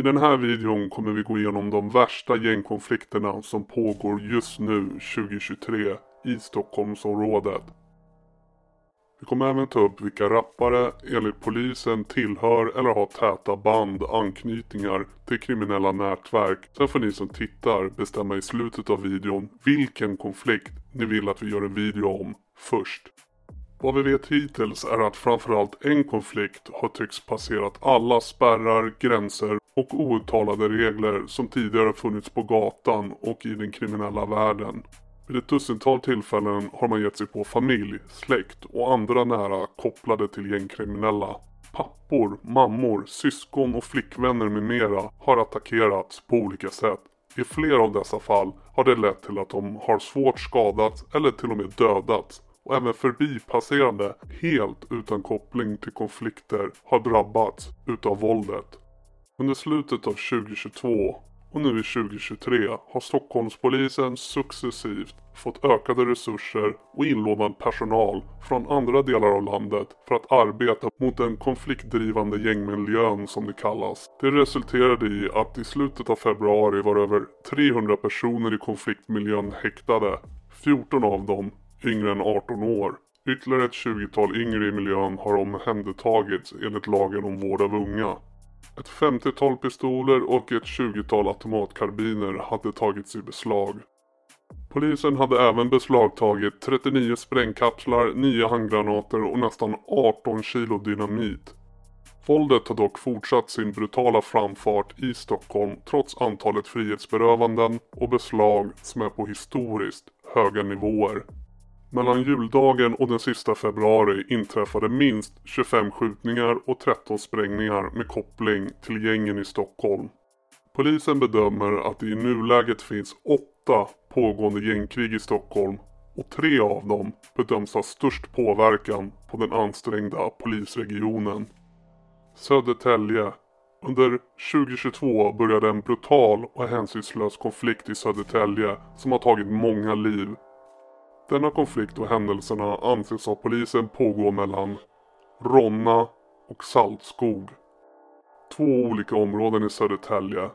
I den här videon kommer vi gå igenom de värsta gängkonflikterna som pågår just nu 2023 i Stockholmsområdet. Vi kommer även ta upp vilka rappare enligt polisen tillhör eller har täta band, anknytningar till kriminella nätverk. Sen får ni som tittar bestämma i slutet av videon vilken konflikt ni vill att vi gör en video om först. Vad vi vet hittills är att framförallt en konflikt har tycks passerat alla spärrar, gränser och outtalade regler som tidigare funnits på gatan och i den kriminella världen. Vid ett dussintal tillfällen har man gett sig på familj, släkt och andra nära kopplade till gängkriminella. Pappor, mammor, syskon och flickvänner med mera har attackerats på olika sätt. I flera av dessa fall har det lett till att de har svårt skadats eller till och med dödats och även förbipasserande helt utan koppling till konflikter har drabbats utav våldet. Under slutet av 2022 och nu i 2023 har Stockholmspolisen successivt fått ökade resurser och inlånad personal från andra delar av landet för att arbeta mot den konfliktdrivande gängmiljön som det kallas. Det resulterade i att i slutet av februari var över 300 personer i konfliktmiljön häktade. 14 av dem yngre än 18 år. Ytterligare ett 20-tal yngre i miljön har omhändertagits enligt lagen om vård av unga. Ett 50-tal pistoler och ett 20-tal automatkarbiner hade tagits i beslag. Polisen hade även beslagtagit 39 sprängkapslar, 9 handgranater och nästan 18 kilo dynamit. Våldet har dock fortsatt sin brutala framfart i Stockholm trots antalet frihetsberövanden och beslag som är på historiskt höga nivåer. Mellan juldagen och den sista februari inträffade minst 25 skjutningar och 13 sprängningar med koppling till gängen i Stockholm. Polisen bedömer att det i nuläget finns 8 pågående gängkrig i Stockholm och tre av dem bedöms ha störst påverkan på den ansträngda polisregionen. Södertälje. Under 2022 började en brutal och hänsynslös konflikt i Södertälje som har tagit många liv denna konflikt och händelserna anses av polisen pågå mellan Ronna och Saltskog. Två olika områden i Södertälje.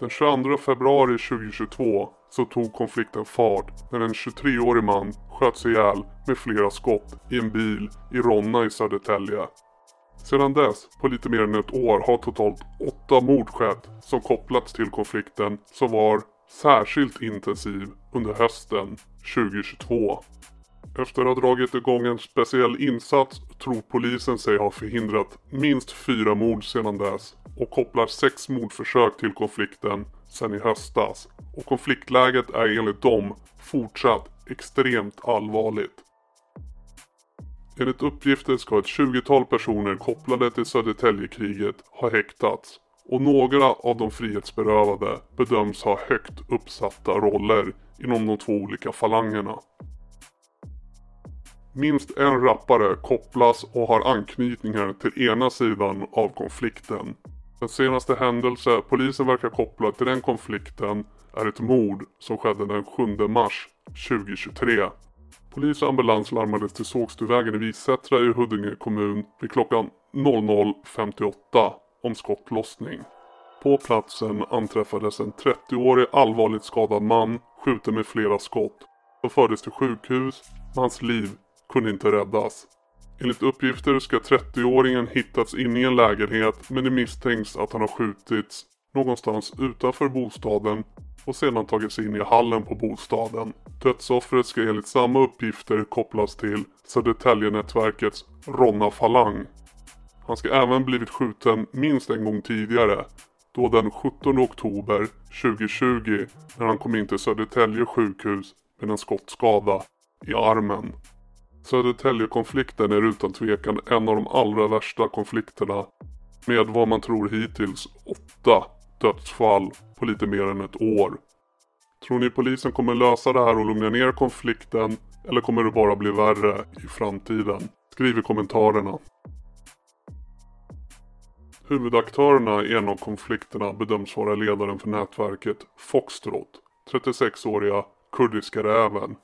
Den 22 februari 2022 så tog konflikten fart när en 23-årig man sköts ihjäl med flera skott i en bil i Ronna i Södertälje. Sedan dess, på lite mer än ett år, har totalt åtta mord skett som kopplats till konflikten som var särskilt intensiv under hösten 2022. Efter att ha dragit igång en speciell insats tror polisen sig ha förhindrat minst fyra mord sedan dess och kopplar sex mordförsök till konflikten sedan i höstas. Och konfliktläget är enligt dem fortsatt extremt allvarligt. Enligt uppgifter ska ett 20-tal personer kopplade till Södertäljekriget ha häktats och några av de frihetsberövade bedöms ha högt uppsatta roller inom de två olika falangerna. Minst en rappare kopplas och har anknytningar till ena sidan av konflikten. Den senaste händelse polisen verkar koppla till den konflikten är ett mord som skedde den 7 mars 2023. Polis och ambulans larmades till Sågstuvägen i Visättra i Huddinge kommun vid klockan 00.58 om skottlossning. På platsen anträffades en 30-årig allvarligt skadad man skjuten med flera skott och fördes till sjukhus men hans liv kunde inte räddas. Enligt uppgifter ska 30-åringen hittats inne i en lägenhet men det misstänks att han har skjutits någonstans utanför bostaden och sedan tagits in i hallen på bostaden. Dödsoffret ska enligt samma uppgifter kopplas till Södertäljenätverkets Ronna Falang. Han ska även blivit skjuten minst en gång tidigare då den 17 oktober 2020 när han kom in till Södertälje sjukhus med en skottskada i armen. Södertäljekonflikten är utan tvekan en av de allra värsta konflikterna med vad man tror hittills åtta dödsfall på lite mer än ett år. Tror ni polisen kommer lösa det här och lugna ner konflikten eller kommer det bara bli värre i framtiden? Skriv i kommentarerna. Huvudaktörerna i en av konflikterna bedöms vara ledaren för nätverket Foxtrot, 36-åriga kurdiska räven.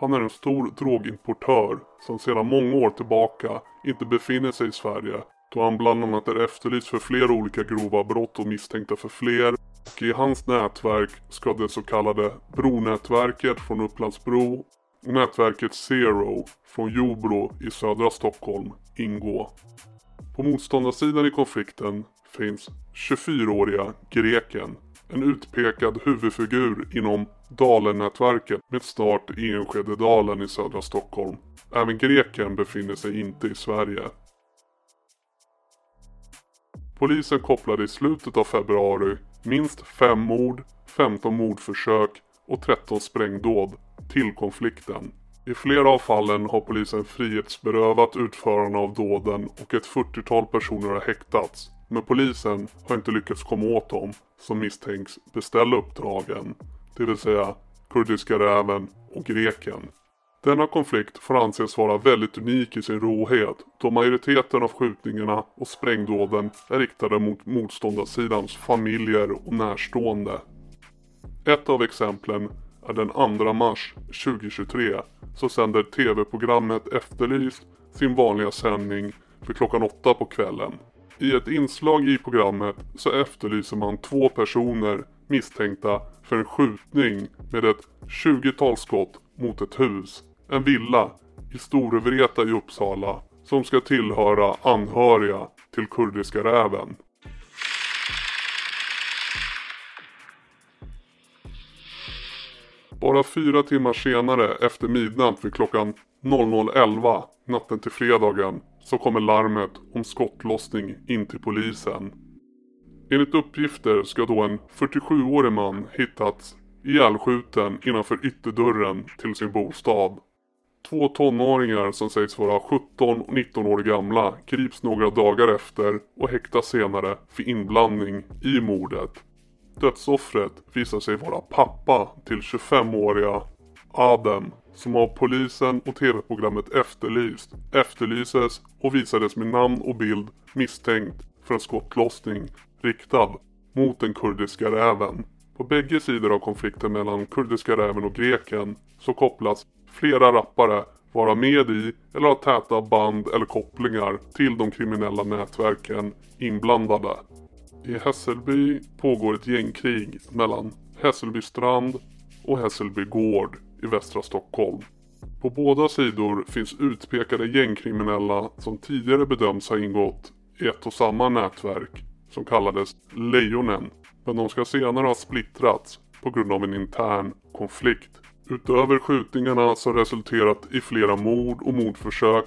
Han är en stor drogimportör som sedan många år tillbaka inte befinner sig i Sverige då han bland annat är efterlyst för flera olika grova brott och misstänkta för fler. Och i hans nätverk ska det så kallade Bronätverket från Upplandsbro och nätverket Zero från Jobro i södra Stockholm ingå. På motståndarsidan i konflikten finns 24-åriga greken. En utpekad huvudfigur inom Dalen-nätverket med start i Enskededalen i södra Stockholm. Även greken befinner sig inte i Sverige. Polisen kopplade i slutet av februari minst 5 mord, 15 mordförsök och 13 sprängdåd till konflikten. I flera av fallen har polisen frihetsberövat utförarna av dåden och ett 40-tal personer har häktats. Men polisen har inte lyckats komma åt dem som misstänks beställa uppdragen. Det vill säga kurdiska räven och greken. Denna konflikt får anses vara väldigt unik i sin råhet då majoriteten av skjutningarna och sprängdåden är riktade mot motståndarsidans familjer och närstående. Ett av exemplen den 2 mars 2023 så sänder tv-programmet Efterlyst sin vanliga sändning för klockan 8 på kvällen. I ett inslag i programmet så efterlyser man två personer misstänkta för en skjutning med ett 20-tal skott mot ett hus, en villa i Storvreta i Uppsala som ska tillhöra anhöriga till kurdiska räven. Bara fyra timmar senare efter midnatt vid klockan 00.11 natten till fredagen så kommer larmet om skottlossning in till polisen. Enligt uppgifter ska då en 47-årig man hittats ihjälskjuten innanför ytterdörren till sin bostad. Två tonåringar som sägs vara 17 och 19 år gamla grips några dagar efter och häktas senare för inblandning i mordet. Dödsoffret visar sig vara pappa till 25-åriga Adem som av polisen och tv-programmet Efterlyst efterlyses och visades med namn och bild misstänkt för en skottlossning riktad mot den kurdiska räven. På bägge sidor av konflikten mellan kurdiska räven och greken så kopplas flera rappare vara med i eller ha täta band eller kopplingar till de kriminella nätverken inblandade. I Hässelby pågår ett gängkrig mellan Hässelby strand och Hässelby gård i västra Stockholm. På båda sidor finns utpekade gängkriminella som tidigare bedöms ha ingått i ett och samma nätverk som kallades Lejonen. Men de ska senare ha splittrats på grund av en intern konflikt. Utöver skjutningarna som resulterat i flera mord och mordförsök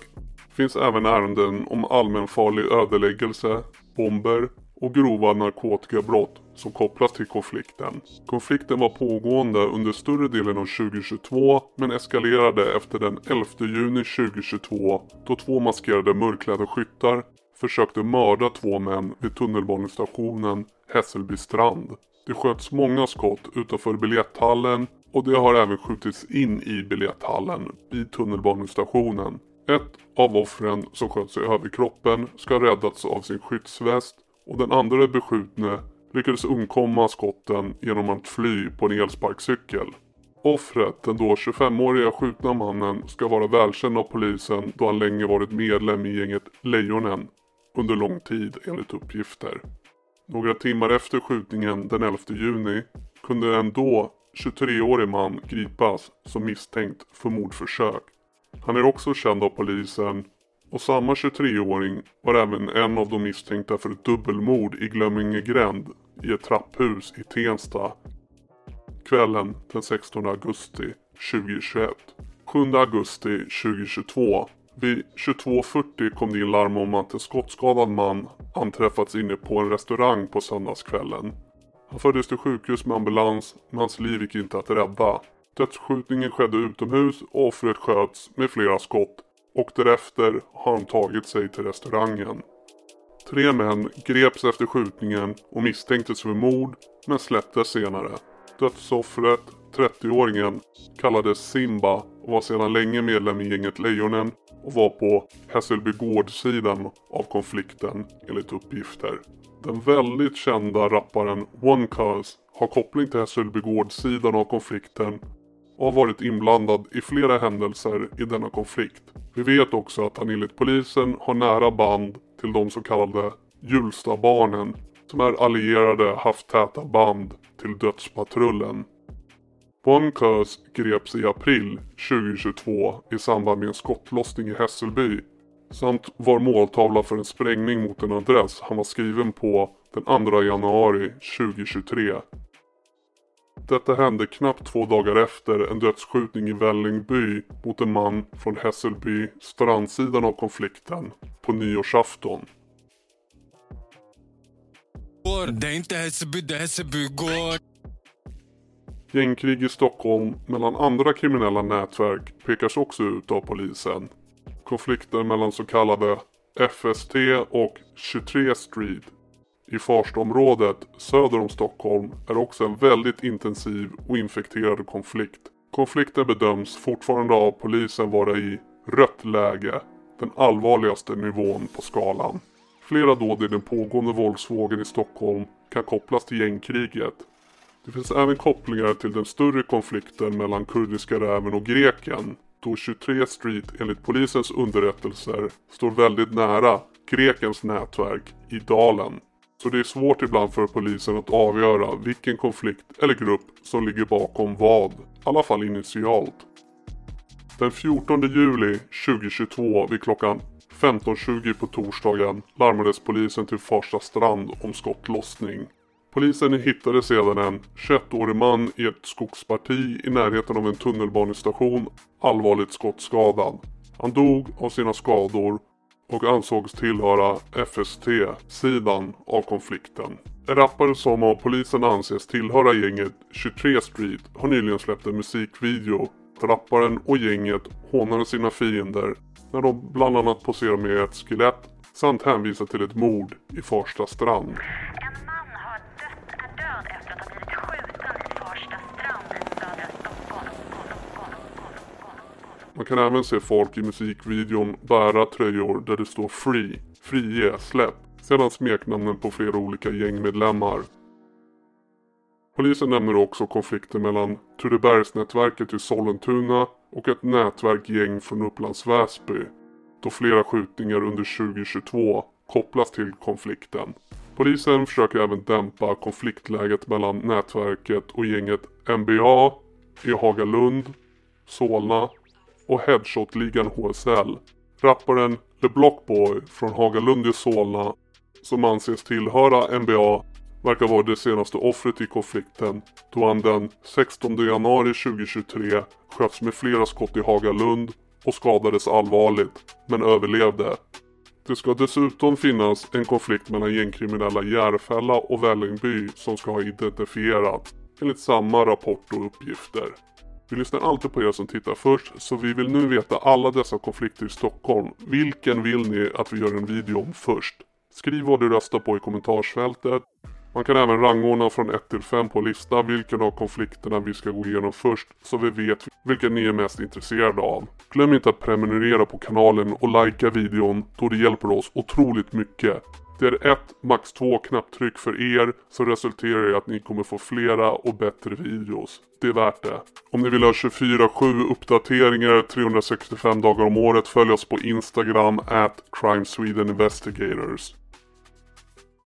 finns även ärenden om allmänfarlig ödeläggelse, bomber och grova narkotikabrott som kopplas till konflikten. Konflikten var pågående under större delen av 2022 men eskalerade efter den 11 juni 2022 då två maskerade mörkklädda skyttar försökte mörda två män vid tunnelbanestationen Hässelby strand. Det sköts många skott utanför biljetthallen och det har även skjutits in i biljetthallen vid tunnelbanestationen. Ett av offren som sköts i överkroppen ska ha räddats av sin skyddsväst och den andra beskjutne lyckades undkomma skotten genom att fly på en elsparkcykel. Offret, den då 25-åriga skjutna mannen, ska vara välkänd av polisen då han länge varit medlem i gänget Lejonen under lång tid enligt uppgifter. Några timmar efter skjutningen den 11 juni kunde en då 23-årig man gripas som misstänkt för mordförsök. Han är också känd av polisen och samma 23-åring var även en av de misstänkta för ett dubbelmord i Glömmingegränd i ett trapphus i Tensta kvällen den 16 augusti 2021. 7 augusti 2022 vid 22.40 kom det in larm om att en skottskadad man anträffats inne på en restaurang på söndagskvällen. Han fördes till sjukhus med ambulans men hans liv gick inte att rädda. Dödsskjutningen skedde utomhus och offret sköts med flera skott och därefter har han tagit sig till restaurangen. Tre män greps efter skjutningen och misstänktes för mord men släpptes senare. Dödsoffret, 30-åringen, kallades Simba och var sedan länge medlem i gänget Lejonen och var på Hässelby gårdsidan av konflikten enligt uppgifter. Den väldigt kända rapparen One Cause har koppling till Hässelby gårdsidan av konflikten och har varit inblandad i flera händelser i denna konflikt. Vi vet också att han enligt polisen har nära band till de så kallade Hjulstabarnen som är allierade haft täta band till dödspatrullen. Von Kös greps i april 2022 i samband med en skottlossning i Hässelby samt var måltavla för en sprängning mot en adress han var skriven på den 2 januari 2023. Detta hände knappt två dagar efter en dödsskjutning i Vällingby mot en man från Hässelby, strandsidan av konflikten, på nyårsafton. Det är inte Hässelby, det är Hässelby går. Gängkrig i Stockholm mellan andra kriminella nätverk pekas också ut av polisen. Konflikter mellan så kallade FST och 23 Street i Farstaområdet söder om Stockholm är också en väldigt intensiv och infekterad konflikt. Konflikten bedöms fortfarande av polisen vara i rött läge, den allvarligaste nivån på skalan. Flera dåd i den pågående våldsvågen i Stockholm kan kopplas till gängkriget. Det finns även kopplingar till den större konflikten mellan kurdiska räven och greken då 23 Street enligt polisens underrättelser står väldigt nära grekens nätverk i dalen. Så det är svårt ibland för polisen att avgöra vilken konflikt eller grupp som ligger bakom vad, i alla fall initialt. Den 14 juli 2022 vid klockan 15.20 på torsdagen larmades polisen till Farsta strand om skottlossning. Polisen hittade sedan en 21-årig man i ett skogsparti i närheten av en tunnelbanestation allvarligt skottskadad. Han dog av sina skador och ansågs tillhöra FST-sidan av konflikten. En rappare som av polisen anses tillhöra gänget 23 Street har nyligen släppt en musikvideo. där Rapparen och gänget hånade sina fiender när de bland annat poserar med ett skelett samt hänvisar till ett mord i Farsta strand. Man kan även se folk i musikvideon bära tröjor där det står Free, Frige, Släpp, sedan smeknamnen på flera olika gängmedlemmar. Polisen nämner också konflikter mellan Turebergsnätverket i Sollentuna och ett nätverk gäng från Upplands Väsby, då flera skjutningar under 2022 kopplas till konflikten. Polisen försöker även dämpa konfliktläget mellan nätverket och gänget NBA i Hagalund, Solna och headshotligan HSL. Rapparen The Blockboy från Hagalund i Solna som anses tillhöra NBA verkar vara det senaste offret i konflikten då han den 16 januari 2023 sköts med flera skott i Hagalund och skadades allvarligt men överlevde. Det ska dessutom finnas en konflikt mellan gängkriminella Järfälla och Vällingby som ska ha identifierats enligt samma rapport och uppgifter. Vi lyssnar alltid på er som tittar först, så vi vill nu veta alla dessa konflikter i Stockholm. Vilken vill ni att vi gör en video om först? Skriv vad du röstar på i kommentarsfältet. Man kan även rangordna från 1 till 5 på listan vilken av konflikterna vi ska gå igenom först så vi vet vilken ni är mest intresserade av. Glöm inte att prenumerera på kanalen och likea videon då det hjälper oss otroligt mycket. Det är ett, max två knapptryck för er som resulterar i att ni kommer få flera och bättre videos. Det är värt det. Om ni vill ha 24-7 uppdateringar 365 dagar om året följ oss på Instagram at Crime Sweden Investigators.